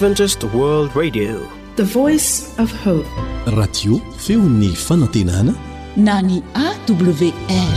Adventist World Radio, the voice of hope. Radio feony fanantenana na ny AWR.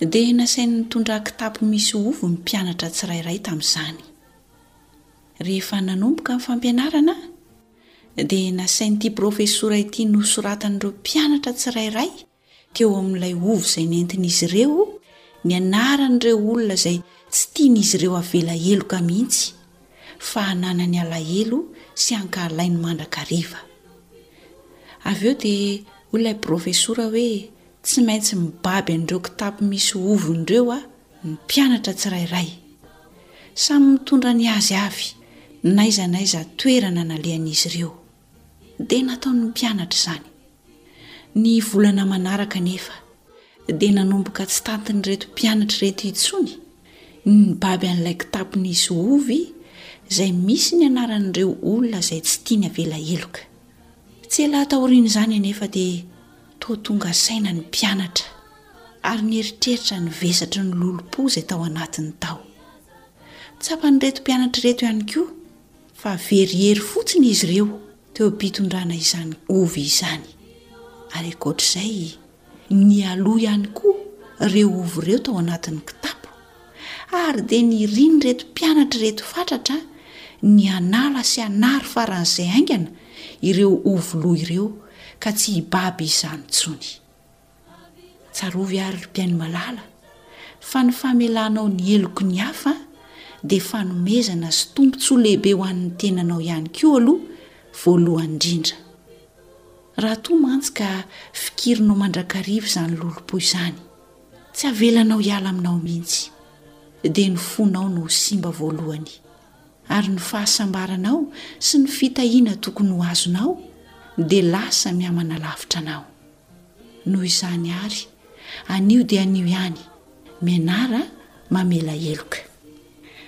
Dia nasainy nitondra kitapo misy ovy ny mpianatra tsirairay tamin'izany. Rehefa nanomboka ny fampianarana, dia nasain'ity profesora ity nosoratan'ireo mpianatra tsirairay teo amin'ilay ovy izay nentin'izy ireo ny anaran'ireo olona izay tsy tian'izy ireo havela heloka mihitsy fa hananany alahelo sy hankahalainy mandrakariva. Avy eo dia hoy ilay profesora hoe, Tsy maintsy mibaby an'ireo kitapo misy ovony ireo ny mpianatra tsirairay. Samy mitondra ny azy avy, n'aiza n'aiza toerana nalehan'izy ireo. Dia nataon'ny mpianatra izany. Ny volana manaraka anefa, dia nanomboka tsy tantin'ireto mpianatra ireto intsony ny nibaby an'ilay kitapo nisy ovy izay misy ny anaran'ireo olona izay tsy tiany avela heloka. Tsy ela taorian'izany anefa dia. Toa tonga saina ny mpianatra ary nieritreritra ny vesatry ny lolompo izay tao anatiny tao. Tsapan'ireto mpianatra ireto ihany koa fa very hery fotsiny izy ireo teo am-pitondrana izany ovy izany. Ary ankoatra izay, nialoha ihany koa ireo ovy ireo tao anatin'ny kitapo. Ary dia nirin'ireto mpianatra ireto fatratra ny hanala sy hanary faran'izay haingana ireo ovoloha ireo ka tsy hibaby izany intsony. Tsarovy àry ry mpihaino malala fa ny famelanao ny heloky ny hafa dia fanomezana sy tombontsoa lehibe ho an'ny tenanao ihany koa aloha voalohany indrindra. Raha toa mantsy ka fikirinao mandrakariva izany lolompo izany, Tsy avelanao hiala aminao mihitsy, dia ny fonao no ho simba voalohany, ary ny fahasambaranao sy ny fitahiana tokony ho azonao dia lasa mihamana lavitra anao. Noho izany àry, anio dia anio ihany, mianara mamela heloka.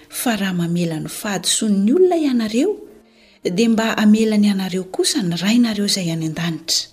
Fa raha mamela ny fahadisoan'ny olona ianareo, dia mba hamelany anareo kosa ny Rainareo izay any an-danitra.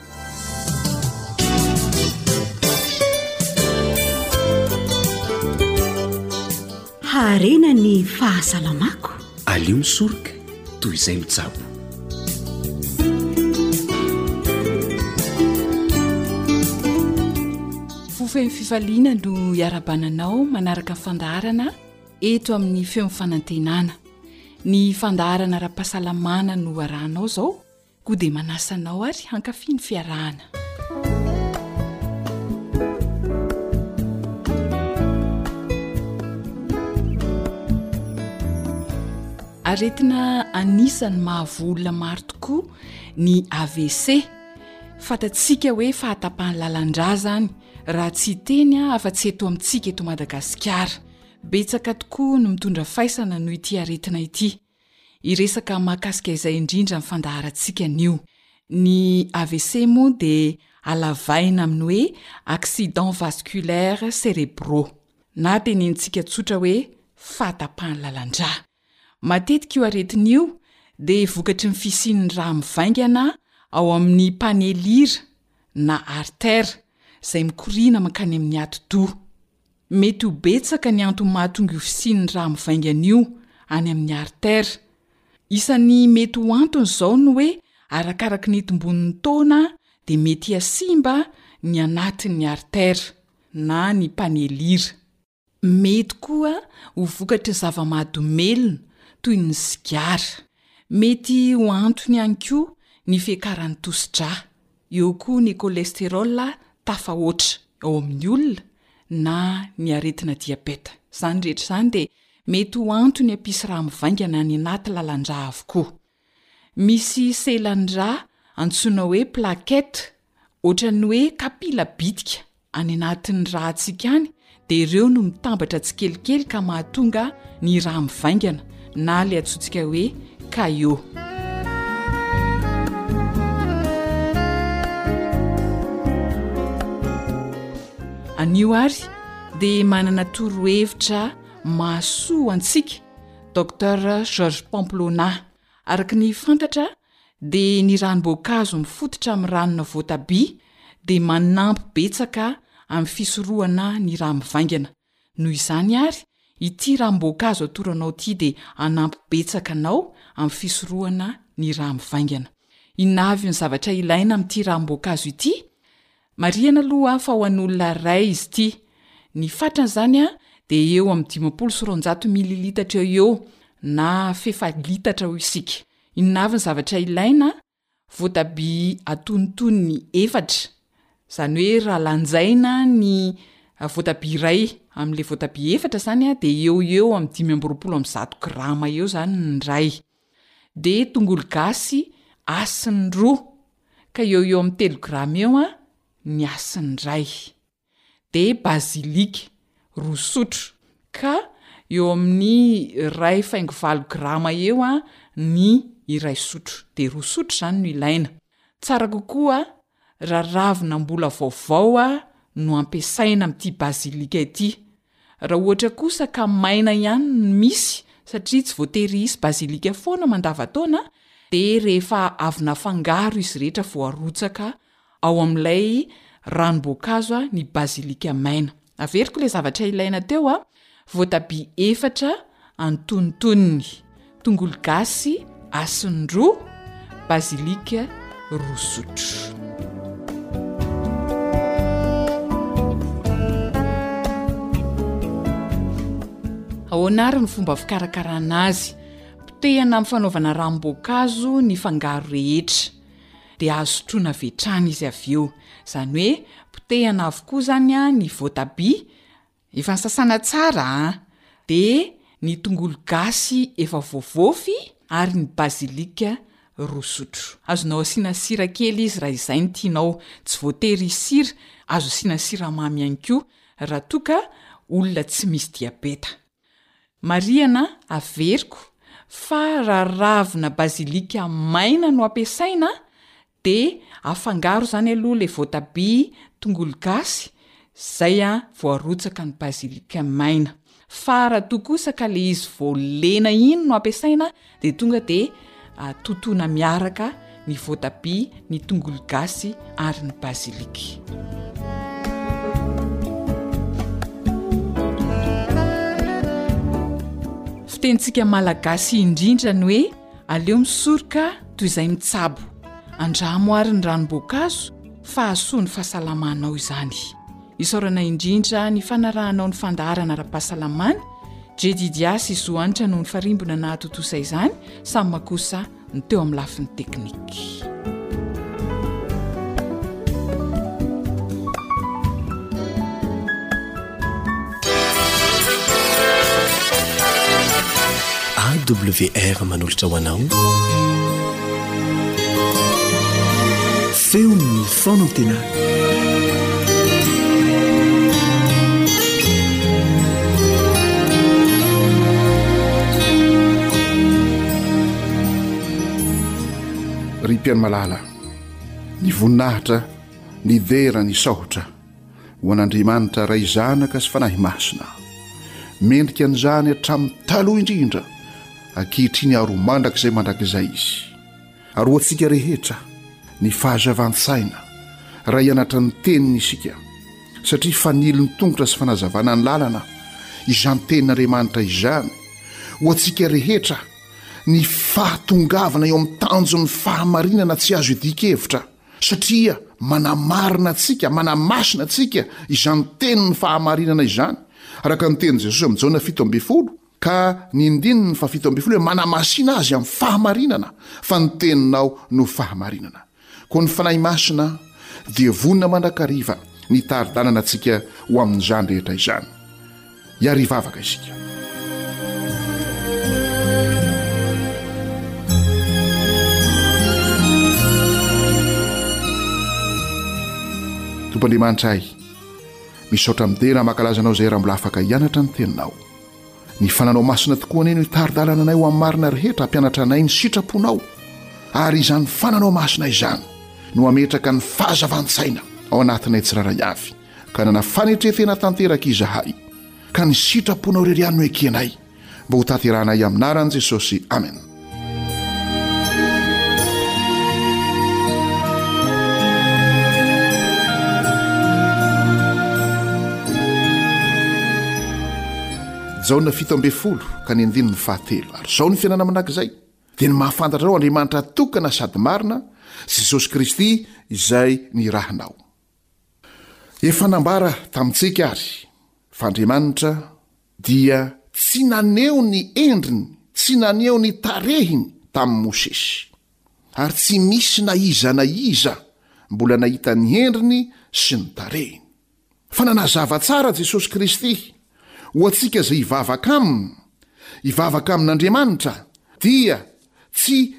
Haharena ny fahasalamako. Aleo misoroka toy izay mitsabo. Fofen'ny fifaliana no iarabananao manaraka fandaharana eto amin'ny feon'ny fanantenana. Ny fandaharana ara-pahasalamana no arahanao izao Koa dia manasa anao ary hankafy ny fiarahana. Aretina anisan'ny mahavoa olona maro tokoa ny AVC. Fantatsika hoe fahatapahan'ny lalan-drà izany, raha tsy hiteny afa-tsy eto amintsika eto Madagasikara. Betsaka tokoa no mitondra faisana noho ity aretina ity. Hiresaka mahakasika izay indrindra ny fandaharantsika anio. Ny AVC moa dia halavaina amin'ny hoe accidents vasculaires cérébraux, na tenenintsika tsotra hoe fahatapahan'ny lalan-drà. Matetika io aretina io dia vokatry ny fisian'ny rà mivaingana ao amin'ny panelira na artera izay mikoriana mankany amin'ny atidoha. Mety ho betsaka ny antony mahatonga io fisian'ny rà mivaingana io any amin'ny artera. Isan'ny mety ho antony izao ny hoe arakaraky ny itombon'ny taona dia mety hihasimba ny anatin'ny artera na ny mpanelira. Mety koa ho vokatry zava-mahadomelina toy ny sigara. Mety ho antony ihany koa ny fiakaran'ny tosi-drà. Eo koa ny cholesterol tafahoatra ao amin'ny olona na ny aretina diabeta. Izany rehetra izany dia mety ho antony hampisy rà mivaingana any anaty lalan-drà avokoa. Misy selan'ny rà antsoina hoe plaquettes, ohatran'ny hoe kapila bitika Any anatin'ny ràntsika any dia ireo no mitambatra tsikelikely ka mahatonga ny rà mivaingana na ilay antsointsika hoe caillot. Anio ary dia manana torohevitra mahasoa antsika Docteur Georges Pamplona. Araka ny fantatra dia ny ranom-boankazo mifototra amin'ny ranona voatabia dia manampy betsaka amin'ny fisorohana ny rà mivaingana, noho izany ary ity ranom-boankazo atoronao ity dia hanampy betsaka anao amin'ny fisorohana ny rà mivaingana. Inona avy ny zavatra ilaina amin'ity ranom-boankazo ity? Marihana aloha fa ho an'olona iray izy ity, ny fatran'izany dia eo amin'ny dimampolo sy roanjato mililitatra eo ho eo na f'efa litatra hoy isika. Inona avy ny zavatra ilaina? Voatabia antonontonony efatra, izany hoe raha lanjaina ny voatabia iray amin'ilay voatabia efatra izany an, dia eo ho eo amin'ny dimy amby roapolo amby zato grama eo izany ny iray. Dia tongolo gasy hasiny roa, ka eo ho eo amin'ny telo grama eo ny hasiny iray. dia bazilika, roa sotro, ka eo amin'ny iray faingo valo grama eo ny iray sotro, dia roa sotro izany no ilaina. Tsara kokoa raha ravina mbola vaovao no ampiasaina amin'ity bazilika ity. Raha ohatra kosa ka maina ihany no misy, satria tsy voatery hisy bazilika foana mandavantaona, dia rehefa avy nafangaro izy rehetra vao arotsaka ao amin'ilay ranom-boankazo ny bazilika maina. Averiko ilay zavatra ilaina teo, voatabia efatra antonontonony, tongolo gasy hasiny roa, bazilika roa sotro. Ahoana ary ny fomba fikarakarana azy? Potehana amin'ny fanaovana ranom-boankazo ny fangaro rehetra. dia azo sotroina avy hatrany izy avy eo, izany hoe potehana avokoa izany ny voatabia efa nosasana tsara an, dia ny tongolo gasy efa voavofy ary ny basilika roa sotro. Azonao asiana sira kely izy raha izay no tianao, tsy voatery hisy sira, azo asiana siramamy ihany koa raha toa ka olona tsy misy diabeta. Marihana, averiko, fa raha ravina bazilika maina no ampiasaina dia afangaro izany aloha ilay voatabia, tongolo gasy, izay vao arotsaka ny bazilika maina. Fa raha toa kosa ka ilay izy vao lena iny no ampiasaina Dia tonga dia totoina miaraka ny voatabia, ny tongolo gasy ary ny basilic. Fitenintsika malagasy indrindra ny hoe aleo misoroka toy izay mitsabo. Andramo ary ny ranom-boankazo fa hahasoa ny fahasalamanao izany. Isaorana indrindra ny fanarahanao ny fandaharana ara-pahasalamana, Jedidiah sy Zohanitra no nifarimbona nahatontosa izany, Sam kosa no teo amin'ny lafiny teknika. wr manolotra ho anao feon'ny Malala ny voninahitra ny dera ny saotra ho an'andriamanitra ray zanaka sy fanahy masina mendrika an'izany hatramin'ny taloha indrindra ankehitriny aromandraka izay mandrakizay izy Aroantsika rehetra ny fahazavan-tsaina raha hianatra ny Teniny isika, satria fanilin-tongotra sy fanazavana ny lalana izany Tenin'Andriamanitra izany. Ho antsika rehetra, ny fahatongavana eo amin'ny tanjon'ny fahamarinana tsy azo idian-kevitra, satria manamarina antsika, manamasina antsika izany Tenin'ny fahamarinana izany, araka ny tenin'i Jesosy amin'i Jaona fito ambin'ny folo. Ka ny ndininy fahafito ambin'ny folo hoe manamasina azy amin'ny fahamarinana fa ny teninao no fahamarinana. Koa ny Fanahy Masina dia vonona mandrakariva ny hitari-dalana antsika ho amin'izany rehetra izany. Hiary hivavaka isika. Tompo Andriamanitra ay, misaotra midera mankalaza Anao izay raha mbola afaka hianatra ny teninao. Ny fananao masina tokoa anie no hitari-dalana anay ho amin'ny marina rehetra hampianatra anay ny sitraponao ary izany fananao masina izany no hametraka ny fahazavan-tsaina ao anatinay tsiraray avy ka nana fanetrefena tanteraka izahay ka ny sitraponao irery ihany no ekenay mba ho tanterahanay amin'aran'i Jesosy Amen Jaona fito ambin'ny folo ka ny andininy fahatelo ary izao ny fiainana manak'izay dia ny mahafantatra ao Andriamanitra tokana sady marina sy Jesosy Kristy izay nirahinao. Efa nambara tamintsika ary fa Andriamanitra dia tsy naneho ny endriny, tsy naneho ny tarehiny tamin'i Mosesy. Ary tsy nisy na iza na iza mbola nahita ny endriny sy ny tarehiny. Fa nanazava tsara Jesosy Kristy, ho antsika izay hivavaka Aminy, hivavaka amin'Andriamanitra, dia tsy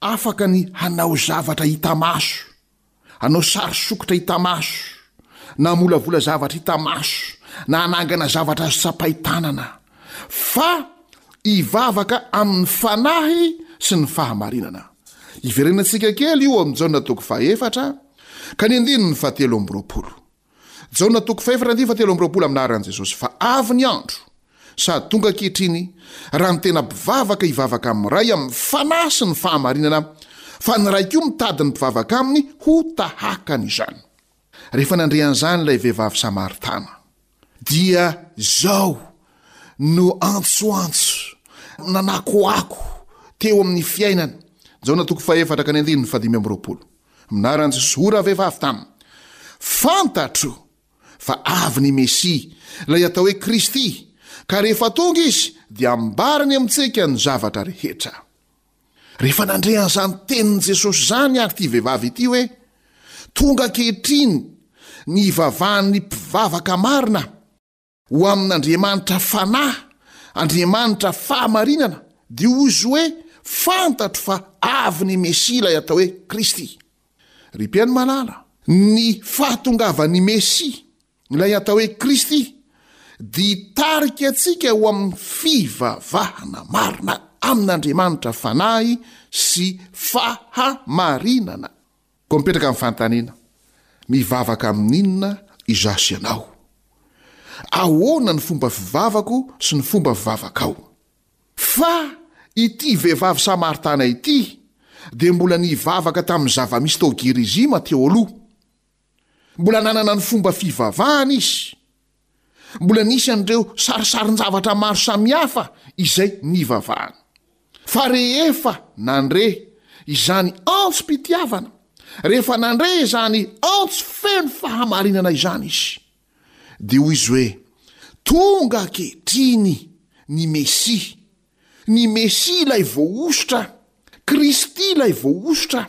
afaka ny hanao zavatra hita maso Hanao sary sokitra hita maso, na hamolavola zavatra hita maso, na hanangana zavatra azo tsapain-tanana, fa hivavaka amin'ny fanahy sy ny fahamarinana. Iverenantsika kely io ao amin'ny Jaona toko faha efatra ka ny andininy fahatelo amby roapolo. Jaona toko fahefatra andininy fahatelo amby roapolo Anaran'i Jesosy fa avy ny andro sady tonga ankehitriny raha ny tena mpivavaka hivavaka amin'ny Ray amin'ny fanahy sy ny fahamarinana fa ny Ray koa mitady ny mpivavaka aminy ho tahaka an'izany. Rehefa nandre an'izany ilay vehivavy samaritana dia izao no antsoantso nanakoako teo amin'ny fiainany, Jaona toko fahefatra ka ny andininy fahadimy amby roapolo. Minarantsy zo ravehivavy tam. Fantatro fa avy ny Mesia, ilay atao hoe Kristy, ka rehefa tonga Izy dia hambarany amintsika ny zavatra rehetra. Rehefa nandre an'izany tenin'i Jesosy izany ary ity vehivavy ity hoe, Tonga ankehitriny ny hivavahan'ny mpivavaka marina, Ho amin'Andriamanitra Fanahy, Andriamanitra Fahamarinana, dia ho izy hoe fantatro fa avy ny Mesia ilay atao hoe Kristy. Ry mpihaino malala, ny fahatongavan'ny Mesia, ilay atao hoe Kristy, dia hitarika antsika ho amin'ny fivavahana marina amin'Andriamanitra Fanahy sy Fahamarinana. Koa mipetraka ny fanontaniana, mivavaka amin'inona izaho sy ianao? Ahoana ny fomba fivavako sy ny fomba fivavakao? Fa ity vehivavy Samaritana ity dia mbola nivavaka tamin'ny zava-misy tao Gerizima teo aloha. Mbola nanana ny fomba fivavahany izy. Mbola nisy an'ireo sarisarin-javatra maro samihafa izay nivavahany. Fa rehefa nandre izany antsipitiavana, rehefa nandre izany antso feno fahamarinana izany izy, dia hoy izy hoe, Tonga ankehitriny ny Mesia, ny Mesia ilay voahosotra, Kristy ilay voahosotra.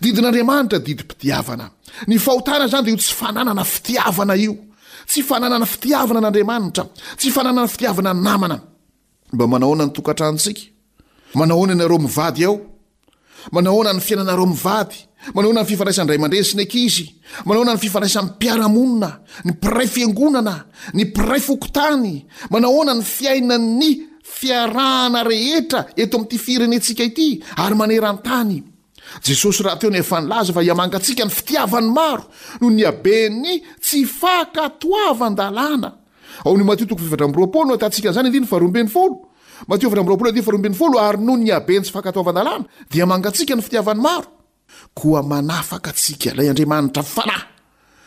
Didin'Andriamanitra, didim-pitiavana. Ny fahotana izany dia io tsy fananana fitiavana io. Tsy fananana fitiavana an'Andriamanitra. Tsy fananana fitiavana ny namana. Mba manahoana ny tokantranontsika? Manahoana ianareo mivady ao? Manahoana ny fiainanareo mivady? Manahoana ny fifandraisan'ny ray aman-dreny sy ny ankizy? Manahoana ny fifandraisan'ny mpiara-monina, ny mpiray fiangonana, ny mpiray fokontany? Manahoana ny fiainan'ny fiarahana rehetra eto amin'ity firenentsika ity ary maneran-tany. Jesosy rahateo no efa nilaza fa hiamangantsika ny fitiavan'ny maro noho ny haben'ny tsy fankatoavan-dalàna. Ao amin'io Matio toko fahefatra amby roapolo no ahitantsika an'izany, andininy faharoa ambin'ny folo. Matio efatra amby roapolo andininy faharoa ambin'ny folo, ary noho ny haben'ny tsy fankatoavan-dalàna dia hiamangantsika ny fitiavan'ny maro. Koa manafaka antsika, Ilay Andriamanitra Fanahy,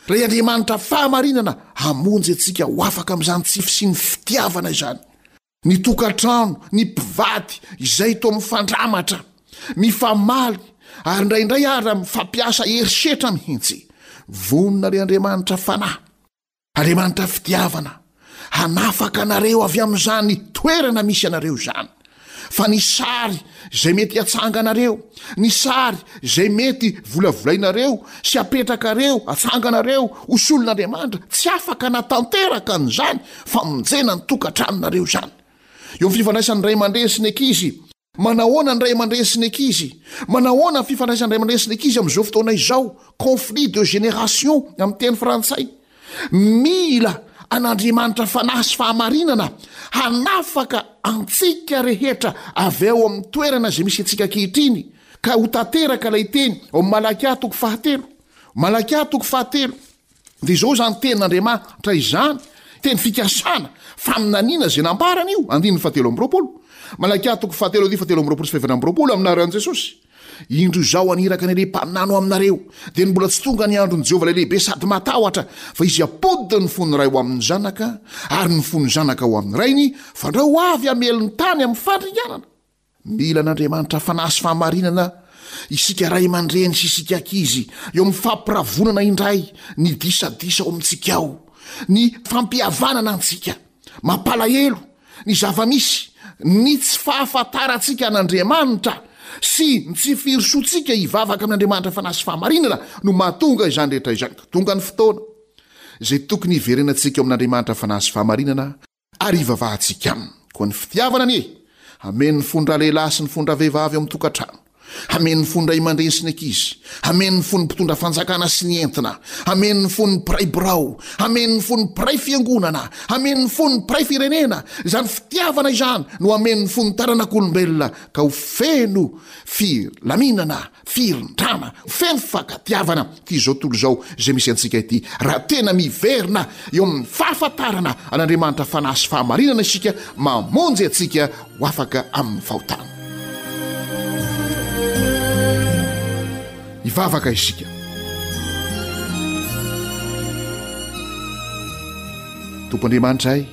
Ilay Andriamanitra Fahamarinana hamonjy antsika ho afaka amin'izany tsy fisian'ny fitiavana izany. Ny tokantrano, ny mpivady izay toa mifandramatra, mifamaly, ary indraindray aza mifampiasa herisetra mihitsy. Vonona Ilay Andriamanitra Fanahy. Andriamanitra fitiavana, hanafaka anareo avy amin'izany toerana misy anareo izany. Fa ny sary izay mety hatsanganareo, ny sary izay mety volavolainareo sy apetrakareo, hatsanganareo ho solon'Andriamanitra, tsy afaka hanatanteraka an'izany famonjena ny tokantranonareo izany. Eo amin'ny fifandraisan'ny ray aman-dreny sy ny ankizy, Manahoana ny ray aman-dreny sy ny ankizy? Manahoana ny fifandraisan'ny ray aman-dreny sy ny ankizy amin'izao fotoana izao? Conflit de génération amin'ny teny frantsay. Mila an'Andriamanitra fanahy sy fahamarinana hanafaka antsika rehetra avy ao amin'ny toerana izay misy antsika ankehitriny ka ho tanteraka ilay teny ao amin'ny Malakia toko fahatelo. Malakia toko fahatelo. Dia izao izany tenin'Andriamanitra izany, teny fikasana, faminaniana izay nambarany io, andininy fahatelo amby roapolo. Malakia toko fahatelo andinin'ny fahatelo amby roapolo sy fahefatra amby roapolo, amin'ny anaran'i Jesosy. Indro izaho haniraka ny an'ilay mpaminany ho aminareo, dia ny mbola tsy tonga ny andron'i Jehovah ilay lehibe sady matahotra, fa izy hampodina ny fon'ny ray ho amin'ny zanaka, ary ny fon'ny zanaka ho amin'ny rainy, fandrao ho avy hamely ny tany amin'ny fandringanana. Mila an'Andriamanitra fanahy sy fahamarinana isika ray aman-dreny sy isika ankizy, eo amin'ny fampiravonana indray ny disadisa ao amintsika ao, ny fampihavanana antsika. Mampalahelo ny zava-misy, ny tsy fahafantarantsika an'Andriamanitra sy ny tsy firisoantsika hivavaka amin'Andriamanitra fanahy sy fahamarinana no mahatonga izany rehetra izany. Tonga ny fotoana izay tokony hiverenantsika ao amin'Andriamanitra fanahy sy fahamarinana. Ary hivavahantsika aminy. Koa ny fitiavana anie, hameno ny fon-dralehilahy sy ny fon-dravehivavy ao amin'ny tokantrano, hameno ny fon-dray aman-dreny sy ny ankizy, hameno ny fon'ny mpitondra fanjakana sy ny entina, hameno ny fon'ny mpiray birao, hameno ny fon'ny mpiray fiangonana, hameno ny fon'ny mpiray firenena. Izany fitiavana izany no hameno ny fon'ny taranak'olombelona ka ho feno filaminana. firindrana feno fankatiavana izao tontolo izao izay misy antsika ity raha tena miverina eo amin'ny fahafantarana an'andriamanitra fanahy sy fahamarinana isika mamonjy antsika ho afaka amin'ny fahotana hivavaka isika tompo andriamanitra ay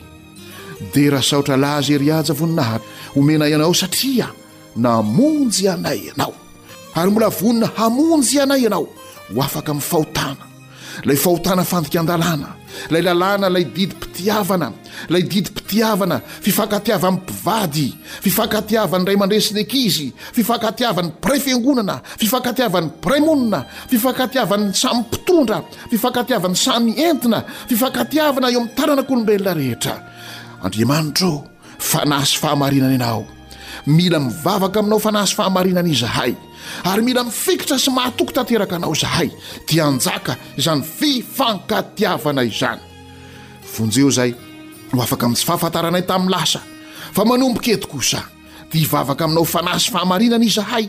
dera saotra laza eriaja voninahitra homena ianao satria Namonjy anay Ianao, ary mbola vonona hamonjy anay Ianao ho afaka amin'ny fahotana, ilay fahotana fandikan-dalàna, ilay lalàna, ilay didim-pitiavana, ilay didim-pitiavana, fifankatiavan'ny mpivady, fifankatiavan'ny ray aman-dreny sy ny ankizy, fifankatiavan'ny mpiray fiangonana, fifankatiavan'ny mpiray monina, fifankatiavan'ny samy mpitondra, fifankatiavan'ny samy entina, fifankatiavana eo amin'ny taranak'olombelona rehetra. Andriamanitro. Fanahy sy fahamarinana ianao. Mila mivavaka aminao fanahy sy fahamarinana izahay, ary mila mifikitra sy mahatoky tanteraka anao izahay, dia hanjaka izany fifankatiavana izany. Vonjeo izay ho afaka amin'ny tsy fahafantaranay tamin'ny lasa, fa manomboka eto kosa, dia hivavaka aminao fanahy sy fahamarinana izahay.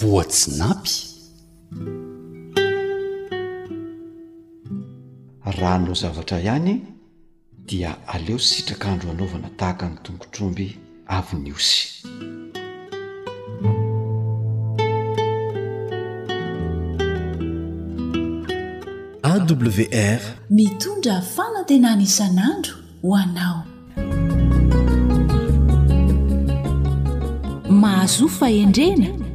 voatsinapy raha anao zavatra ihany dia aleo sitraka andro anaovana tahaka ny tongotr'omby avy ny osy. AWR mitondra fanantenana isan'andro ho anao. Mahazoa fahendrena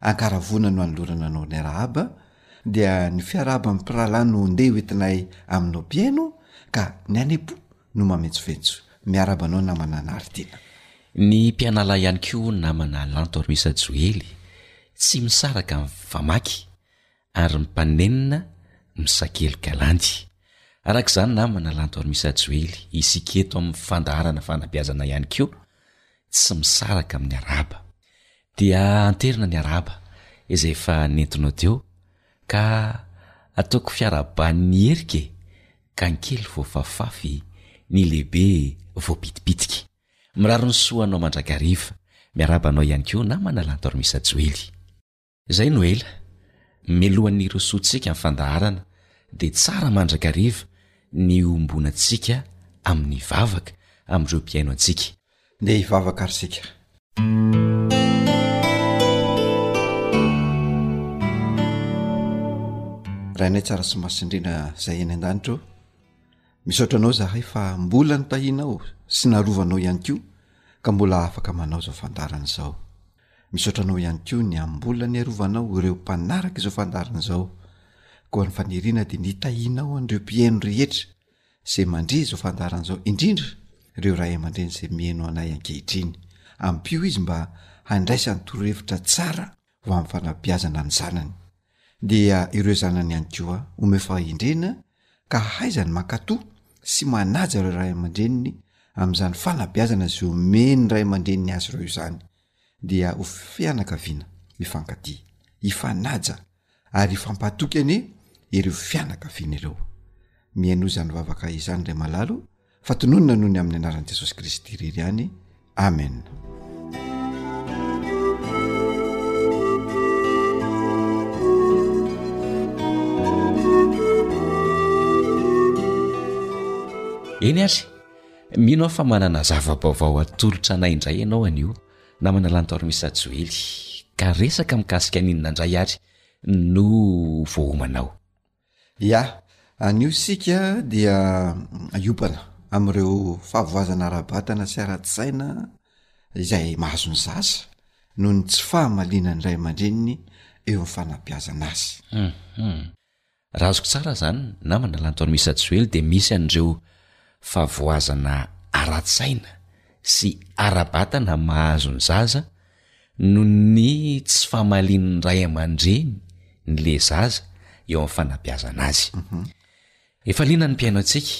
Ankaravona no anolorana anao ny arahaba, dia ny fiarahaba amin'ny mpirahalahy no ndeha hoentinay aminao mpihaino ka ny any am-po no mametsovetso. Miarahaba anao namana Naritina. Ny mpianalahy ihany koa namana Lanto Ruisa Joely, tsy misaraka ny famaky. ary ny mpanenina misakelika lany. Araka izany namana Lanto Armisa Joely, isika eto amin'ny fandaharana fanabeazana ihany koa tsy misaraka amin'ny arahaba. Dia anterina ny arahaba izay efa nentinao teo ka ataoko fiarahaban'ny herika e! Ka ny kely voafafafy, ny lehibe voapitipitika. Mirary ny soa anao mandrakariva. Miarahaba anao ihany koa namana Lanto Armisa Joely. Izay no ela, mialohan'ny hirosoantsika amin'ny fandaharana dia tsara mandrakariva ny hiombonantsika amin'ny vavaka amin'ireo mpihaino antsika. Ndeha hivavaka ary isika. Rainay tsara sy masindrina izay eny an-danitra o, misaotra anao zahay fa mbola nitahianao sy narovanao ihany koa ka mbola afaka manao izao fandaharana izao. Misaotra anao ihany koa ny amin'ny mbola niarovanao ireo mpanaraka izao fandaharana izao. Koa ny faniriana dia ny hitahianao an'ireo mpihaino rehetra izay mandre izao fandaharana izao, indrindra ireo ray aman-dreny izay mihaino anay ankehitriny. Ampio izy mba handraisany torohevitra tsara ho amin'ny fanabeazana ny zanany. Dia ireo zanany ihany koa omeo fahendrena ka hahaizany mankatò sy manaja ireo ray aman-dreniny amin'izany fanabeazana izay omen'ny ray aman-dreniny azy ireo izany, dia ho fianakaviana mifankatia, hifanaja ary hifampahatoky anie ireo fianakaviana ireo. Mihainoa izany vavaka izany ray malalo fa tononina noho ny amin'ny anaran'i jesosy kristy irery ihany amena eny ary mino aho fa manana zava-baovao atolotra anay indray ianao anio na manalantormisa joely ka resaka mikasika aninona indray ary no vohomanao Ia, anio isika dia hiobana amin'ireo fahavoazana ara-batana sy ara-tsaina izay mahazo ny zaza noho ny tsy fahamaliana ny ray aman-dreniny eo amin'ny fanabeazana azy. Hum. Raha azoko tsara izany, namana Lantoany Misa Joely, dia misy an'ireo fahavoazana ara-tsaina sy ara-batana mahazo ny zaza Noho ny tsy famalian'ny ray aman-dreny ny le zaza eo amin'ny fanabeazana azy. Efa liana ny mpihaino-antsika.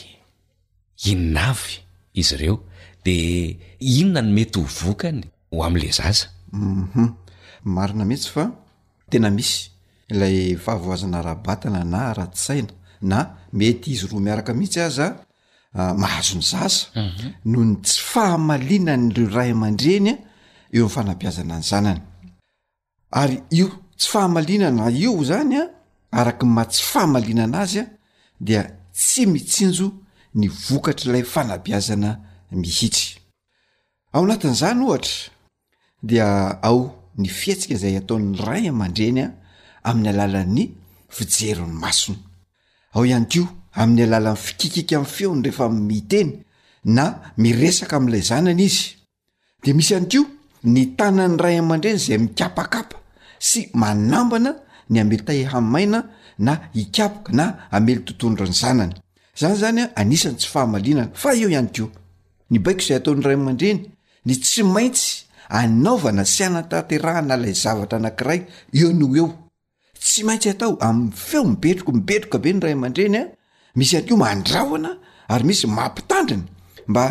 Inona avy izy ireo? Dia inona no mety ho vokany ho amin'ilay zaza? Hum. Marina mihitsy fa tena misy ilay fahavoazana ara-batana na ara-tsaina na mety izy roa miaraka mihitsy aza Ah, mahazo ny zaza mhm. noho ny tsy fahamalinan'ireo ray aman-dreny a eo amin'ny fanabiazana ny zanany ary io tsy fahamalinana io zany a araka ny ma tsy fahamalinana azy a dia tsy mitsinjo ny vokatr'ilay fanabiazana mihitsy ao anatin'izany ohatra dia ao ny fihetsika izay ataon'ny ray aman-dreny amin'ny alalan'ny fijery ny masony, ao ihany koa amin'ny alalan'ny fikikika amin'ny feony rehefa miteny na miresaka amin'ilay zanany izy, dia misy ihany koa ny tanan'ny ray aman-dreny izay mikapakapa sy manambana ny hamely tay hamaina na hikapoka na hamely totohondry ny zanany, izany izany anisan'ny tsy fahamalinana, fa eo ihany koa ny baiko izay ataon'ny ray aman-dreny ny tsy maintsy anaovana sy hanatanterahana ilay zavatra anankiray eo noho eo tsy maintsy atao amin'ny feo mibetriko mibetroka be ny ray aman-dreny a misy ihany koa mandrahona ary misy mampitandrina mba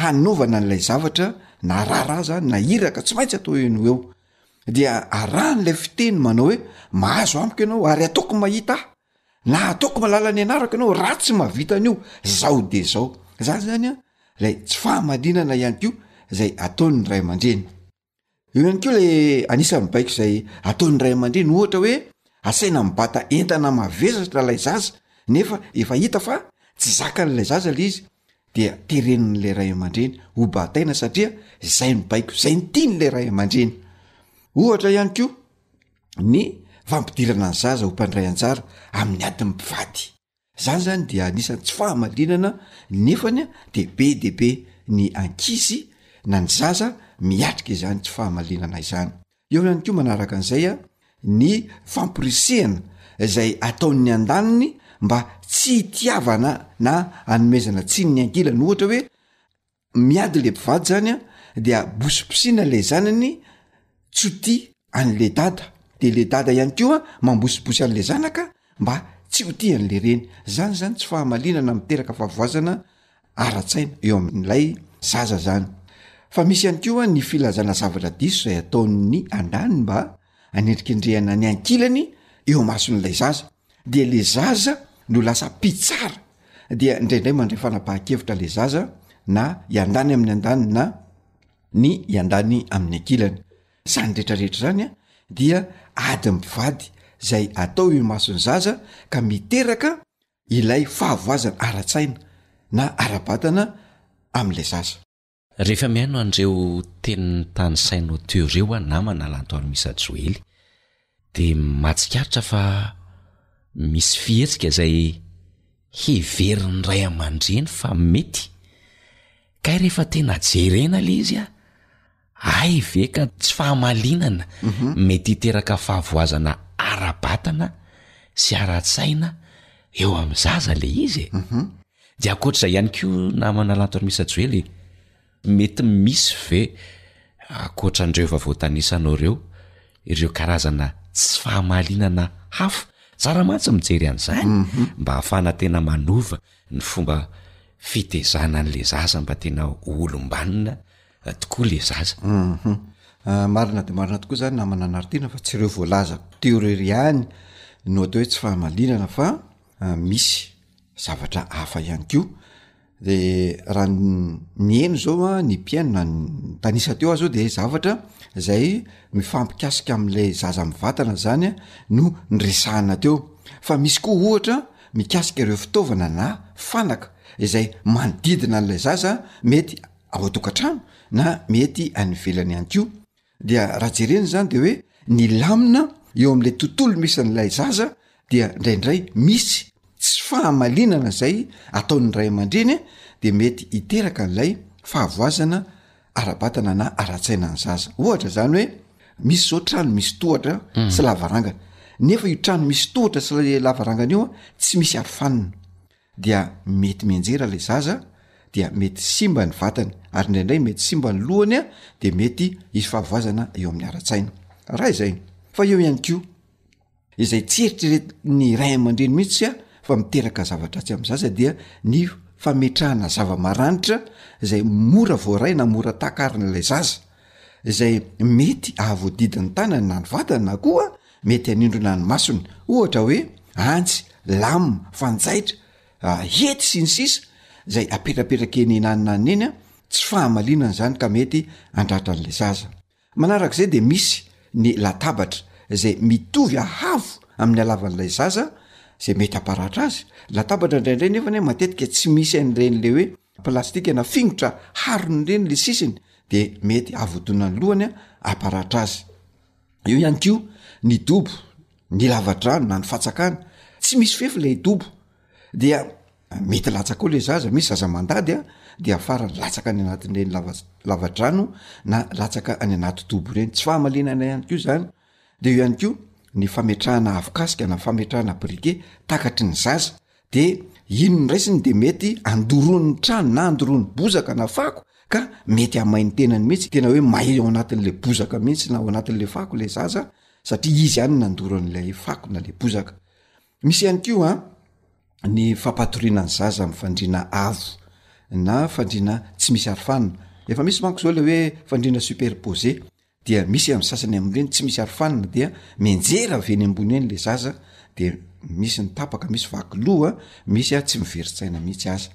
hanaovana an'ilay zavatra na rara aza na iraka tsy maintsy atao eo noho eo dia arahan'ilay fiteny manao hoe mahazo amiko ianao ary ataoko mahita ahy Na ataoko malala ny anarako ianao raha tsy mahavita an'io zao de zao. Zany zany an, lay tsy fahamarinana ihany koa zay ataon'ny ray aman-dreny. Eo ihany koa lay anisan'ny baiko zay ataon'ny ray aman-dreny ohatra hoe asaina mibata entana mavesatra lay zaza nefa efa hita fa tsy zakan'ilay zaza lay izy dia teren'ilay ray aman-dreny ho bataina satria zay no baiko, zay no tian'ilay ray aman-dreny. Ohatra ihany koa. ny fampidirana ny zaza ho mpandray anjara amin'ny adin'ny mpivady. Izany izany dia anisan'ny tsy fahamalinana nefany dia be dia be ny ankizy na ny zaza miatrika izany tsy fahamalinana izany. Eo ihany koa manaraka an'izay ny famporisihana izay ataon'ny andaniny mba tsy hitiavana na hanomezana tsiny ny ankilany ohatra hoe miady le mpivady zany a dia bosibosina le zanany tsy ho tia an'le dada de le dada ihany koa mambosibosy an'le zanaka mba tsy ho tia an'le reny zany zany tsy fahamalinana miteraka fahavoazana ara-tsaina eo amin'ilay zaza zany fa misy ihany koa ny filazana zavatra diso zay ataon'ny andaniny mba anendrikendrehana ny ankilany eo amason'ilay zaza dia le zaza no lasa mpitsara dia indraindray mandray fanapahan-kevitra le zaza na iandany amin'ny andany na ny iandany amin'ny ankilany zany retrarehetra zany a dia ady mivady zay atao eo imason'ny zaza ka miteraka ilay fahavoazana ara-tsaina na ara-batana am'le zaza Rehefa mihaino an'ireo tenin'ny tany saino teo ireo aho namana Lantoarimisa Joely dia mahatsikaritra fa misy fihetsika izay heverin'ny ray aman-dreny fa mety kay rehefa tena jerena ilay izy a! hay ve ka tsy fahamalinana mety hiteraka fahavoazana ara-batana sy ara-tsaina eo amin'ny zaza ilay izy e! Dia ankoatr'izay ihany koa namana Lanto ary Misa Joely e! mety misy ve ankoatran'ireo efa voatanisanao ireo, ireo karazana tsy fahamalinana hafa? Tsara mantsy ny mijery an'izany mba ahafahana tena manova ny fomba fitezana an'ilay zaza mba tena ho olom-banona tokoa ilay zaza. Marina dia marina tokoa izany namana Nartiana fa tsy ireo voalaza teo irery ihany no atao hoe tsy fahamalinana fa. misy zavatra hafa ihany ko de raha ny eny zao a ny mpiaino na tanisa teo azy ao de zavatra zay mifampikasika am'le zaza mivatana zany a no nyresahana teo fa misy koa ohatra mikasika ireo fitaovana na fanaka izay manodidina an'ilay zaza mety ao an-tokantrano na mety any ivelany ihany ko dia raha jerena izany de hoe ny lamina eo am'la tontolo misy an'ilay zaza dia ndraindray misy tsy fahamalinana zay ataon'ny ray aman-dreny de mety hiteraka an'ilay fahavoazana ara-batana na ara-tsaina ny zaza ohatra zany hoe misy zao trano misy tohatra hmm. sy lavarangana nefa io trano misy tohatra sy lavarangana io a tsy misy arofanina dia mety mianjera ilay zaza dia mety simba ny vatany ary indraindray mety simba ny lohany a dia mety hisy fahavoazana eo amin'ny ara-tsaina raha izay fa eo ihany ko izay tsy eritrerety ny ray aman-dreny mihitsy a fa miteraka zavatra tsy amin'ny zaza dia ny fametrahana zava-maranitra izay mora voaray na mora takarina ilay zaza izay mety ahavoadidin'ny tanany na ny vatany na koa Mety hanindrona ny masony, ohatra hoe antsy, lame, fanjaitra, hety, sy ny sisa Izay apetrapetraka eny hinanany eny an, tsy fahamaliana izany ka mety handratra an'ilay zaza. Manarak'izay dia misy ny latabatra izay mitovy ahavo amin'ny halavan'ilay zaza izay mety hamparatra azy. Latabatra indraindray nefany an matetika tsy misy an'ireny le hoe plastika na fingotra harona ireny le sisiny dia mety havodona ny lohany an hamparatra azy. eo ihany ko ny dobo ny lavadrano na ny fatsakana tsy misy fefy lay dobo dia mety latsaka ao le zaza misy zaza mandady a dia afara latsaka any anatin'ireny lava- lavadrano na latsaka any anaty dobo ireny tsy fahamalinana ihany ko zany de eo ihany ko ny fametrahana afokasika na fametrahana brike takatry ny zaza De iny noraisiny de mety andoron'ny trano na andoron'ny bozaka na fako ka mety hamay ny tenany mihitsy, tena hoe may ao anatin'le bozaka mihitsy na ao anatin'le fako le zaza satria izy ihany nandoro an'ilay fako na le bozaka. Misy ihany koa an ny fampatoriana ny zaza amin'ny fandriana avo na fandriana tsy misy arofanina, efa misy manko zao le hoe fandriana superposé, dia misy am sasany amin'ireny tsy misy arofanina dia mianjera avy eny ambony eny le zaza de misy ny tapaka misy vaky loha misy a tsy miverin-tsaina mihitsy aza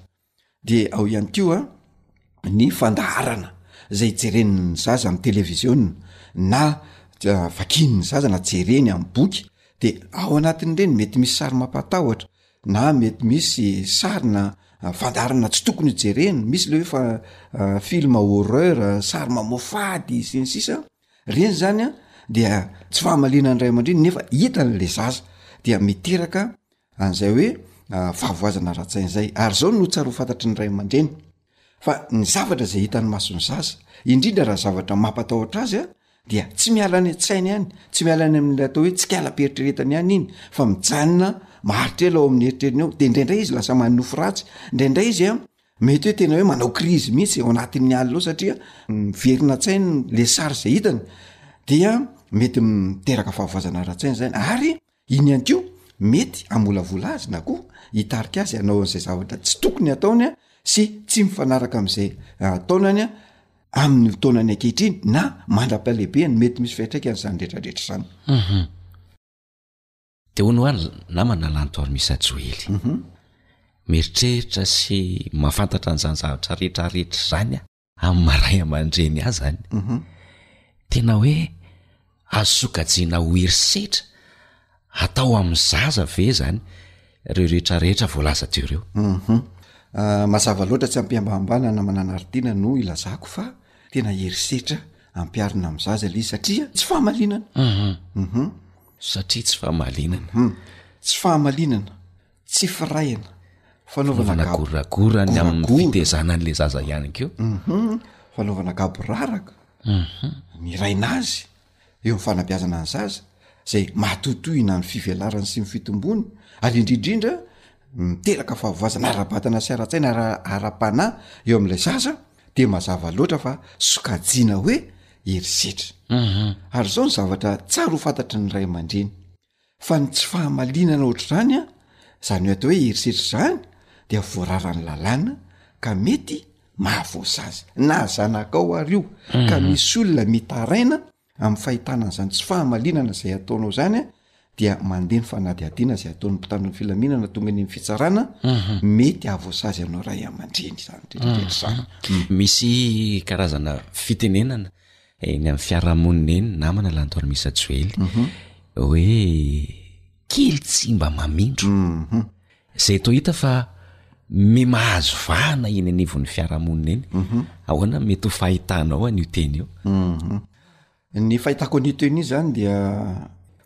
de ao ihany ko a ny fandaharana zay jeren'ny zaza am televiziona na vakian'ny zaza na jereny am boky de ao anatin'ireny mety misy sary mampatahotra na mety misy sary na fandaharana tsy tokony hojerena misy le hoe fa film horreur sary mamoafady sy ny sisa reny zany a dia tsy fahamalina ny ray aman-dreny nefa hita an'le zaza dia miteraka an'izay hoe fahavoazana ara-tsaina izay ary zao no tsara ho fantatry ny ray aman-dreny. fa ny zavatra izay hitan'ny mason'ny zaza indrindra raha zavatra mampatahotra azy a dia tsy miala any an-tsainy any tsy miala any amin'la atao hoe tsikala-peritreretany any iny fa mijanona maharitra ela ao amin'ny eritreriny ao de indraindray izy lasa manofo ratsy indraindray izy a mety hoe tena hoe manao krizy mihitsy ao anatin'ny alina ao satria miverina an-tsainy le sary izay hitany dia mety miteraka fahavoazana ara-tsaina zany ary Iny ihany koa, mety hamolavola azy na koa hitarika azy hanao an'izay zavatra tsy tokony hataony sy tsy mifanaraka amin'izay taonany amin'io taonany ankehitriny na mandra-pahalehibeny. Mety misy fiantraikany izany rehetrarehetra izany. Uhum. Dia hono ho'a ry namana Lantor Misa Joely. Uhum. Mieritreritra sy mahafantatra an'izany zavatra rehetrarehetra izany aho. amin'ny maray aman-dreny ahy zany mhm. tena hoe azo sokajiana ho herisetra atao amin'ny zaza ve zany reo rehetra rehetra voalaza teo reo mhm. ah, mazava loatra tsy ampiambambana na mananaritiana no ilazako fa tena herisetra ampiarina amin'ny zaza le izy satria tsy fahamalinana mhm. satria tsy fahamalinana tsy fahamalinana tsy firahina fanaovana goragora ny amin'ny fitezana an'la zaza ihany ko mhm. fanaovana gaboraraka mhm. miraina azy eo am fanabiazana ny zaza zay mahatohitohina ny fivelarany sy ny fitombony ary indridrindra miteraka fahavoazana ara-batana sy ara-tsaina ara-panahy eo am'ilay zaza de mazava loatra fa sokajiana hoe herisetra mhm. ary zao ny zavatra tsaro ho fantatry ny ray aman-dreny fa ny tsy fahamalinana ohatr'izany an, zany hoe atao hoe herisetra zany dia voararan'ny lalàna ka mety mahavoasazy na zanakao ary io ka misy olona mitaraina amin'ny fahitana an'izany tsy fahamalinana zay ataonao zany an dia mandeha ny fanadihadiana zay ataon'ny mpitanon'ny filaminana tonga any amin'ny fitsarana mety ahavoasazy anao ray aman-dreny zany rehetra zany misy karazana fitenenana eny amin'ny fiarahamonina eny namana lanto misa joely mhm. hoe kely tsy mba mamindro mhm. zay to hita fa me mahazo vahana eny anivon'ny fiarahamonina eny mhm. ahoana mety ho fahitanao an'io teny io ny fahitako an'io teny io zany dia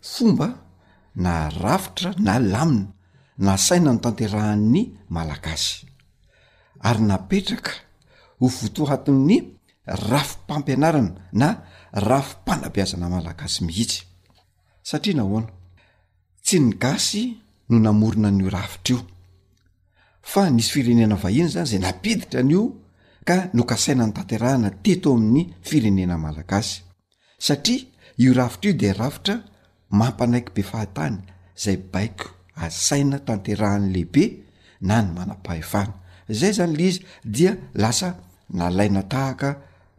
fomba na rafitra na lamina na saina ny tanterahan'ny malagasy ary napetraka ho votohaton'ny rafi-pampianarana na rafi-panabeazana malagasy mihitsy. Satria nahoana? Tsy ny gasy no namorona an'io rafitra io, fa nisy firenena vahiny zany zay nampiditra an'io ka nokasaina nytanterahana teto amin'ny firenena malagasy. satria io rafitra io dia rafitra mampanaiky be fahatany zay baiko asaina tanterahan'ny lehibe na ny manam-pahefana. Zay zany le izy dia lasa nalaina tahaka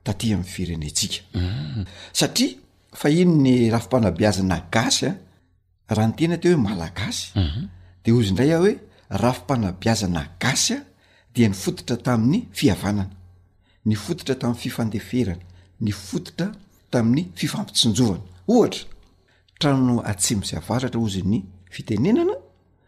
taty amin'ny firenentsika satria fahiny ny rafi-panabeazana gasy an. raha ny tena teo hoe malagasy de ozy indray aho hoe rafi-panabiazana gasy a dia nifototra tamin'ny fihavanana ny fototra tamin'ny fifandeferana ny fototra tamin'ny fifampitsinjovana ohatra trano atsimo sy avaratra ozy ny fitenenana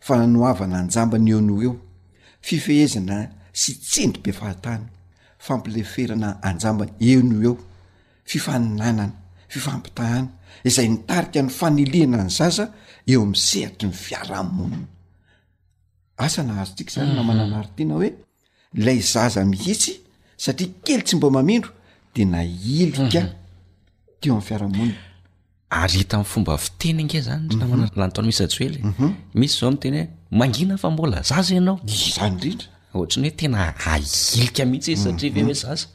fananoavana an-jambany eo noho eo, fifehezana sy tsindrim-pifahatany, fampileferana an-jambany eo noho eo, fifaninanana, fifampitahana izay nitarika ny fanilihana ny zaza eo amin'ny sehatry ny fiarahamonina. Asa nahazo antsika izany na manana aritiana hoe. lay zaza mihitsy satria kely tsy mba mamindro de nahilika teo amn'ny fiarahamonina ary hita amn'ny fomba fiteny ange zany ny namana mhm. lantaony misa joely mhm. misy zao ny teny hoe mangina fa mbola zaza ianao izany indrindra ohatrany hoe tena ahilika mihitsy izy satria ve mhm. hoe zaza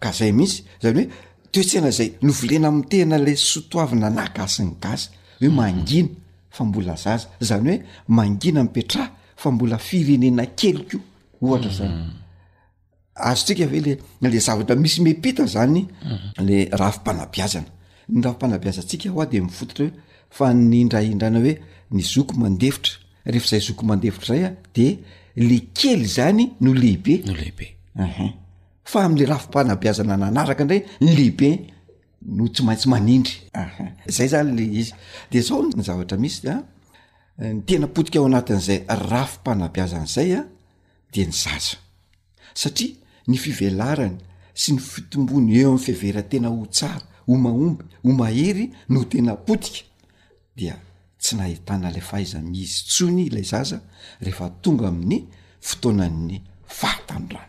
ka zay mihitsy zany hoe toetsena zay novolena amn'ny tena lay sotoavina nagasy ny gasy hoe mangina fa mbola zaza zany hoe mangina mipetraha fa mbola firenena kely ko ohatra mm. zany azotsika ve le le zavatra misy mepita zany mm. le rafi-panabiazana ny rafi-panabiazantsika hoa de mifototra hoe fa ny indraindrana hoe ny zoko mandefitra rehefa zay zoko mandefitra zay a de le kely zany no lehibe no lehibe fa am'le rafi-panabiazana nanaraka ndray ny lehibe no tsy maintsy manindry zay zany le izy de zao ny zavatra misy a ny tena potika ao anatin'izay rafi-panabiazana izay a de ny zaza satria ny fivelarany sy ny fitombony eo amn'ny fiheveran-tena ho tsara ho mahomby ho mahery no tena potika dia tsy nahitana ilay fahaizana izy tsony ilay zaza rehefa tonga amin'ny fotoanan'ny fahatandràna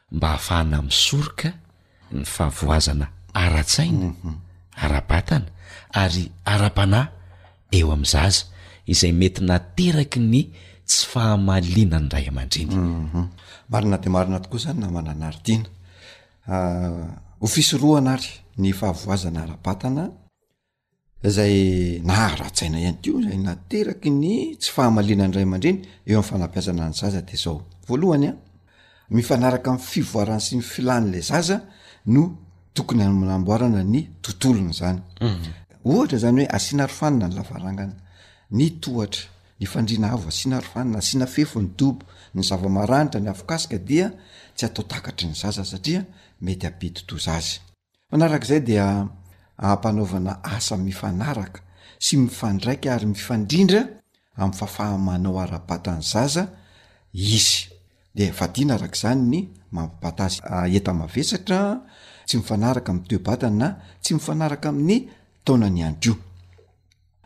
mba hahafahana misoroka ny fahavoazana ara-tsaina, ara-batana ary ara-panahy eo amin'ny zaza izay mety nateraky ny tsy fahamalinan'ny ray aman-dreny. Marina dia marina tokoa izany namana Nardina. Ho fisorohana ary ny fahavoazana ara-batana, Izay nahara-tsaina ihany koa izay nateraky ny tsy fahamaliana ny ray aman-dreny eo amin'ny fanampiasana ny zaza dia izao. Voalohany an, mifanaraka amin'ny fivoarany sy ny filan'ilay zaza no tokony hanamboarana ny tontolony izany. Ohatra izany hoe asiana arofanina ny lavarangana, ny tohatra, ny fandriana avo asiana arofanina, asiana fefy ny dobo, ny zava-maranitra, ny afokasika dia tsy atao takatry ny zaza satria mety hampidi-doza azy. Manarak'izay dia ampanaovana asa mifanaraka sy mifandraika ary mifandrindra amin'ny fahafaha-manao ara-batan'ny zaza izy. Dia vadiana arak'izany ny mampibata azy enta-mavesatra tsy mifanaraka amin'ny toe-batany na tsy mifanaraka amin'ny taonany ihany koa.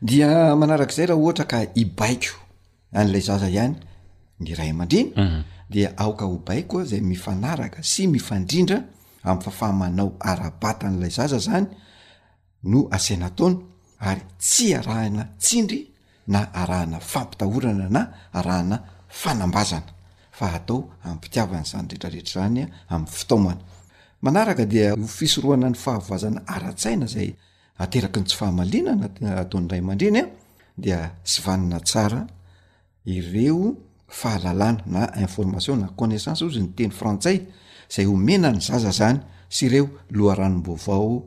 Dia manarak'izay raha ohatra ka hibaiko an'ilay zaza ihany ny ray aman-dreny mhm. dia aoka ho baiko izay mifanaraka sy mifandrindra amin'ny fafamanao ara-bata an'ilay zaza zany no asiana taona ary tsy arahana tsindry na arahana fampitahorana na arahana fanambazana fa atao ampitiavana izany retrarehetra zany amin'ny fitaomana manaraka dia ho fisorohana ny fahavoazana ara-tsaina zay ateraky ny tsy fahamaliana na ataon'ny ray aman-dreny a dia tsy vanona tsara ireo fahalalana na information na connaissance ozy ny teny frantsay zay homena ny zaza zany sy ireo loharanom-boavao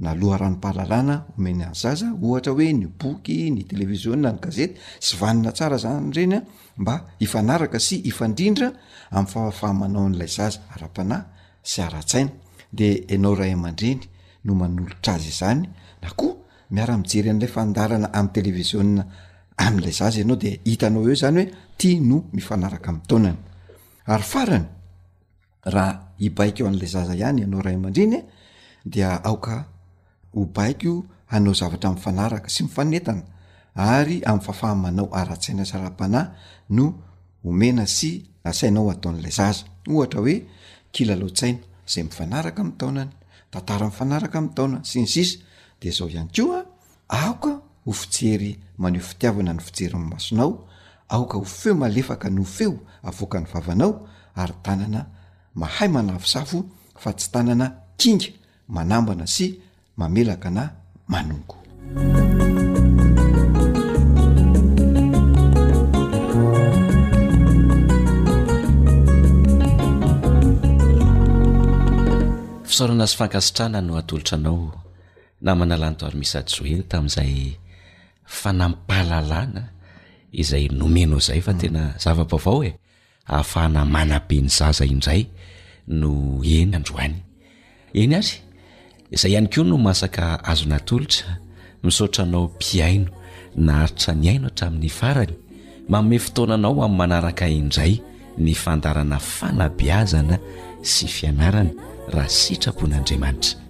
na loharanom-pahalalana homeny any zaza ohatra hoe ny boky ny televiziona ny gazety tsy vanona tsara zany reny a mba hifanaraka sy hifandrindra am'y fahafaha-manao an'ilay zaza ara-panahy sy ara-tsaina dia ianao ray aman-dreny no manolotra azy izany na koa miara-mijery an'ilay fandaharana amin'ny televiziona amin'ilay zaza ianao dia hitanao eo izany hoe ty no mifanaraka amin'ny taonany ary farany raha hibaiko an'ilay zaza ihany ianao ray aman-dreny dia aoka ho baiko hanao zavatra mifanaraka sy mifanentana ary amin'ny fahafaha-manao ara-tsaina sy ara-panahy no omena sy asainao ataon'ilay zaza. Ohatra hoe kilalaon-tsaina izay mifanaraka amin'ny taonany, tantara mifanaraka amin'ny taonany, sy ny sisa Dia izao ihany koa, aoka ho fijery maneho fitiavana ny fijery ny masonao, aoka ho feo malefaka no feo avoakan'ny vavanao, ary tanana mahay manavosavo fa tsy tanana kinga, manambana sy mamelaka na manongo. Fisaorana sy fankasitrahana no atolotra anao namana lanto ary misy ajoely tamin'izay fanampahalalana izay nomenao izay fa tena zava-baovao e ahafahana manabe ny zaza indray no eny androany. Eny ary, izay ihany koa no masaka azo natolotra. Misaotra anao mpihaino naharitra nihaino hatramin'ny farany. Manome fotoana anao amin'ny manaraka indray ny fandaharana fanabeazana sy fianarana raha sitrapon'Andriamanitra.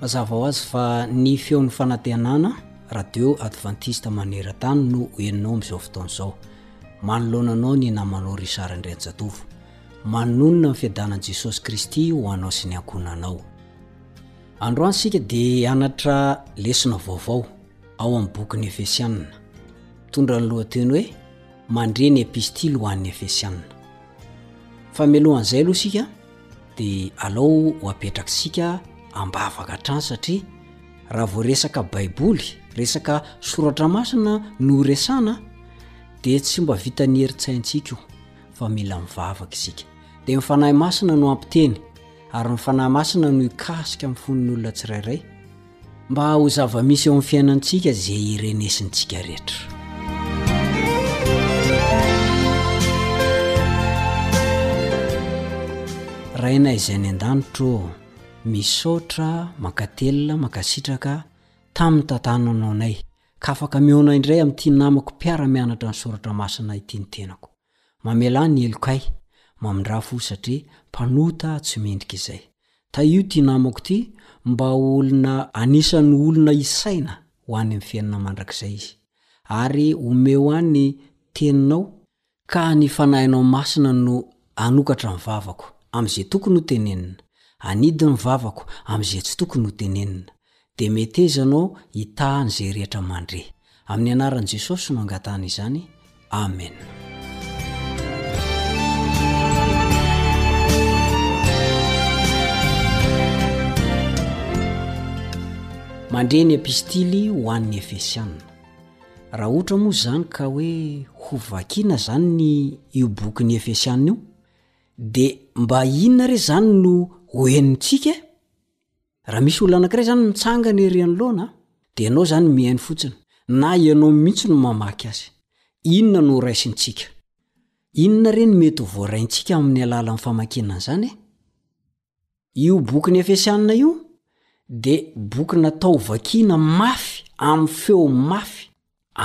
Mazava ho azy fa ny feon'ny fanantenana, Radio Adventiste maneran-tany no ho henonao amin'izao fotoana izao. Manoloana anao ny namanao Richard Andrianjatovo. Manonona ny fiadanan'i Jesosy Kristy ho anao sy ny ankohonanao. Androany isika dia hianatra lesona vaovao ao amin'ny bokin'ny Efesianina. Tondra ny lohateny hoe Mandre ny epistily ho an'ny Efesianina. Famelohan'izay aloha isika, dia alao ho apetrak'sika ambavaka hatrany satria raha vao resaka baiboly resaka soratra masina no horesana dia tsy mba vitan'ny herin-tsaintsika io fa mila mivavaka isika dia ny fanahy masina no hampiteny ary ny fanahy masina no hikasika amin'ny fon'ny olona tsirairay mba ho zava-misy eo amin'ny fiainantsika izay irenesintsika rehetra. Raina izay any an-danitro, misaotra mankatelina mankasitraka tamin'ny tantananao anay ka afaka mihaona indray amin'ity namako mpiara-mianatra ny soratra masina ity ny tenako. Mamelà ny helokay, mamindrà fo satria mpanota tsy mendrika izay. Tahio ty namako ty mba ho olona anisan'ny olona isaina ho any amin'ny fiainana mandrakizay izy. Ary omeo ahy ny teninao, ka ny fanahinao masina no hanokatra ny vavako amin'izay tokony ho tenenina, hanidy ny vavako amin'izay tsy tokony ho tenenina, Dia meteza ianao hitaha an'izay rehetra mandre. Amin'ny anaran'i Jesosy no angatahana izany. Amen. Mandre ny epistily ho an'ny Efesianina. Raha ohatra moa izany ka hoe ho vakiana izany ny io bokin'ny Efesianina io, dia mba inona re izany no ho henontsika? Raha misy olona anankiray zany mitsangana ery anoloana dia ianao zany mihaino fotsiny na ianao mihitsy no mamaky azy. Inona no horaisintsika? Inona re ny mety ho voaraintsika amin'ny alalan'ny famakiana an'izany e? Io bokin'ny Efesiana io dia boky natao hovakiana mafy amin'ny feo mafy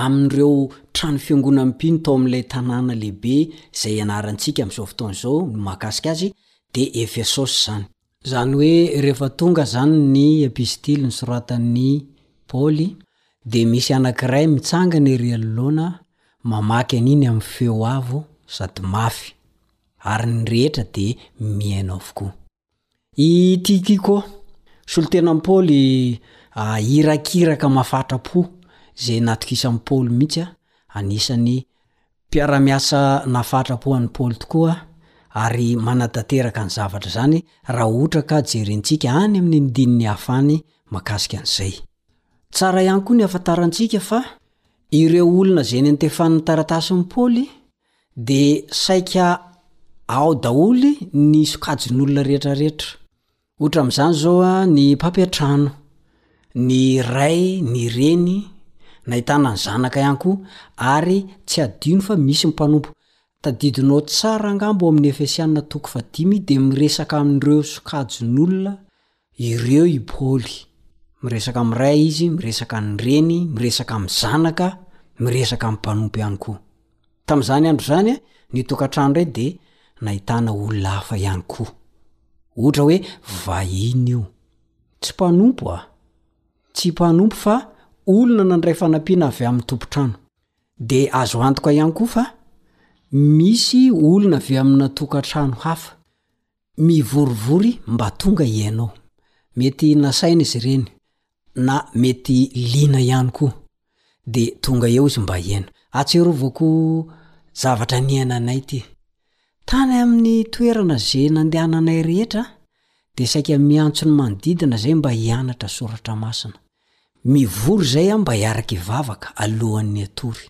Amin'ireo trano fiangonan'ny mpino tao amin'ilay tanàna lehibe izay ianarantsika amin'izao fotoana izao ny mahakasika azy, dia Efesosy izany. Izany hoe rehefa tonga izany ny epistily nosoratan'i Paoly, dia misy anankiray mitsangana ery anoloana mamaky an'iny amin'ny feo avo sady mafy, ary ny rehetra dia mihaino avokoa. I Tychiko, solontenan'i Paoly, ah, irakiraka mafatrà-po izay natokisan'i Paoly mihitsy, ah, anisan'ny mpiara-miasa nafatrà-po an'i Paoly tokoa, ary manatanteraka ny zavatra izany raha ohatra ka jerentsika any amin'ny ndininy hafa any makasika an'izay. Tsara ihany koa ny ahafantarantsika fa ireo olona izay nentefan'ny taratasin'i Paoly De saika ao daoly ny sokajin'olona rehetra rehetra. Ohatra amin'izany zao ny mpampiantrano, ny ray, ny reny, nahitana ny zanaka ihany koa, ary tsy adino fa misy ny mpanompo. Tadidinao tsara angamba ao amin'ny Efesiana toko fahadimy dia miresaka amin'ireo sokajin'olona Ireo i Paoly. Miresaka amin'ny ray izy, miresaka amin'ny reny, miresaka amin'ny zanaka, miresaka amin'ny mpanompo ihany koa. Tamin'izany andro izany, ny tokantrano indray dia nahitana olona hafa ihany koa. Ohatra hoe vahiny io. Tsy mpanompo a! Tsy mpanompo fa olona nandray fanampiana avy amin'ny tompon-trano. Dia azo antoka ihany koa fa misy olona avy amina tokantrano hafa. Mivorivory mba tonga ianao. Mety nasaina izy ireny na mety liana ihany koa de tonga eo izy mba hiaino. Ahatsiarovako zavatra niainanay ity. Tany amin'ny toerana ze nandehananay rehetra de saika miantso ny manodidina zay mba hianatra soratra masina. Mivory zay aho mba hiaraka hivavaka alohan'ny hatory.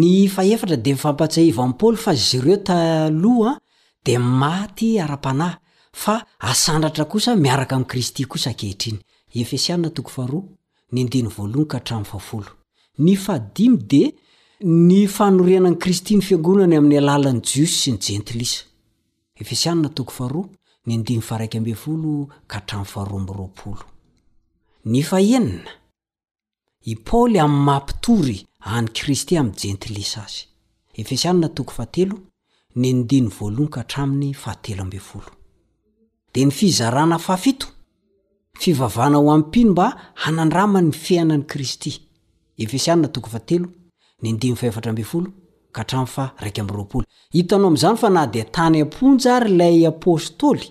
Ny fahefatra dia mifampahatsiahiva an'i Paoly fa izy ireo taloha dia maty ara-panahy, fa asandratra kosa miaraka amin'i Kristy kosa ankehitriny. Efesiana toko faharoa, ny andininy voalohany ka hatramin'ny fahafolo. Ny fahadimy dia ny fanorenan'i Kristy ny fiangonany amin'ny alalan'ny Jiosy sy ny Jentilisa. Efesiana toko faharoa, ny andininy faha-iraika ambin'ny folo ka hatramin'ny faharoa amby roapolo. Ny fahenina. i Paoly amin'ny maha mpitory an'i Kristy amin'ny jentilisa azy. Efesianina toko fahatelo, ny andininy voalohany ka hatramin'ny fahatelo ambin'ny folo. Dia ny fizarana fahafito, fivavahana ho amin'ny mpino mba hanandramany ny fiainan'i Kristy. Efesianina toko fahatelo, ny andininy fahefatra ambin'ny folo ka hatramin'ny faha iraika amby roapolo. Hitanao amin'izany fa na dia tany am-ponja àry ilay apostoly,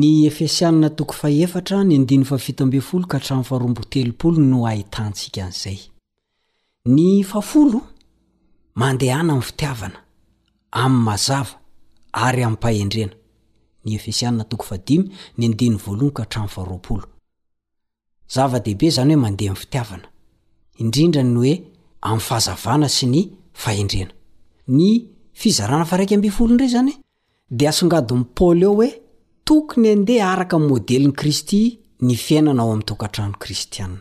Ny Efesianina toko fahefatra, ny andininy fahafito ambin'ny folo ka hatramin'ny faharoa amby telopolo no ahitantsika an'izay. Ny fahafolo, Mandehana amin'ny fitiavana, amin'ny mazava, ary amim-pahendrena. Ny Efesianina toko fahadimy, ny andininy voalohany ka hatramin'ny faharoapolo. Zava-dehibe izany hoe mandeha amin'ny fitiavana, indrindra ny hoe amin'ny fahazavana sy ny fahendrena. Ny fizarana faharaika ambin'ny folo indray izany dia asongadin'i Paoly eo hoe tokony handeha araka ny modelin'i Kristy ny fiainana ao amin'ny tokantrano kristiana.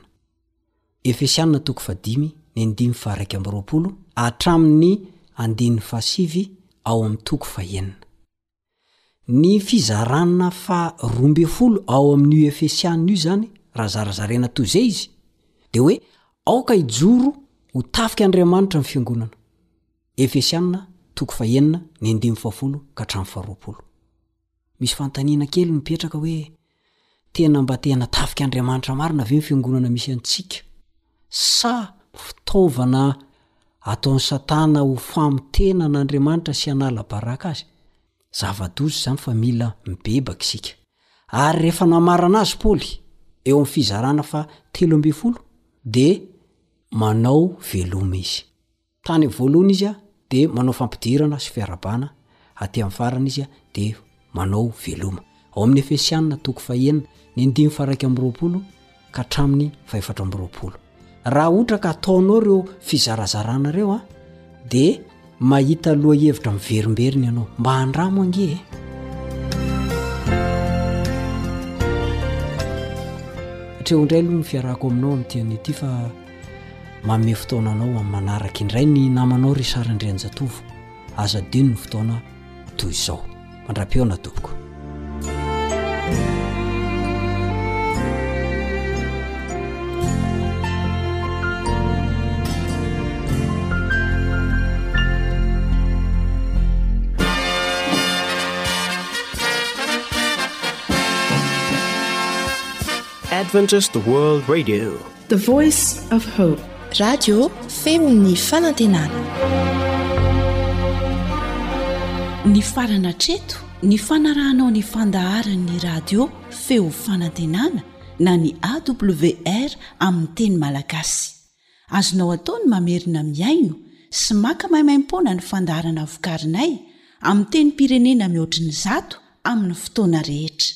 Efesiana toko fahadimy, ny andininy faharaika amby roapolo hatramin'ny andininy fahasivy ao amin'ny toko fahenina. Ny fizarana faha roa ambin'ny folo ao amin'io Efesiana io izany, raha zarazaraina toy izay izy, dia hoe aoka hijoro ho tafika Andriamanitra ny Fiangonana. Efesiana, toko fahenina, ny andininy fahafolo ka hatramin'ny faharoapolo. Misy fanontaniana kely mipetraka hoe. Tena mba te hanatafika Andriamanitra marina ve ny fiangonana misy antsika? Sa fitaovana ataon'i Satana ho famoteana an'Andriamanitra sy hanala baraka Azy? Zava-doza izany fa mila mibebaka isika. Ary rehefa namarana azy Paoly, eo amin'ny fizarana faha telo ambin'ny folo, dia manao veloma izy. Tany am voalohany izy a de manao fampidirana sy fiarabana aty am farany izy a de manao veloma ao amin'ny efesianina toko fahenina ny andimy faraika am roapolo ka hatramin'ny fahefatra am roapolo raha ohatra ka ataonao ireo fizarazarana ireo a de mahita loha hevitra miverimberina ianao mba handramo ange e hatreo indray aloha ny fiarako aminao am'ty an'ity fa Manome fotoana anao amin'ny manaraka indray ny namanao ry Sary Andrianjatovo. Aza adino ny fotoana toy izao. Mandra-pihaona tompoko. Adventist World Radio The voice of hope. Radio feon'ny fanantenana. Nifarana hatreto ny fanarahanao ny fandaharan'ny radio feo fanantenana na ny AWR amin'ny teny malagasy. Azonao atao ny mamerina mihaino sy maka maimaimpoana ny fandaharana vokarinay amin'ny tenim-pirenena mihoatry ny zato amin'ny fotoana rehetra.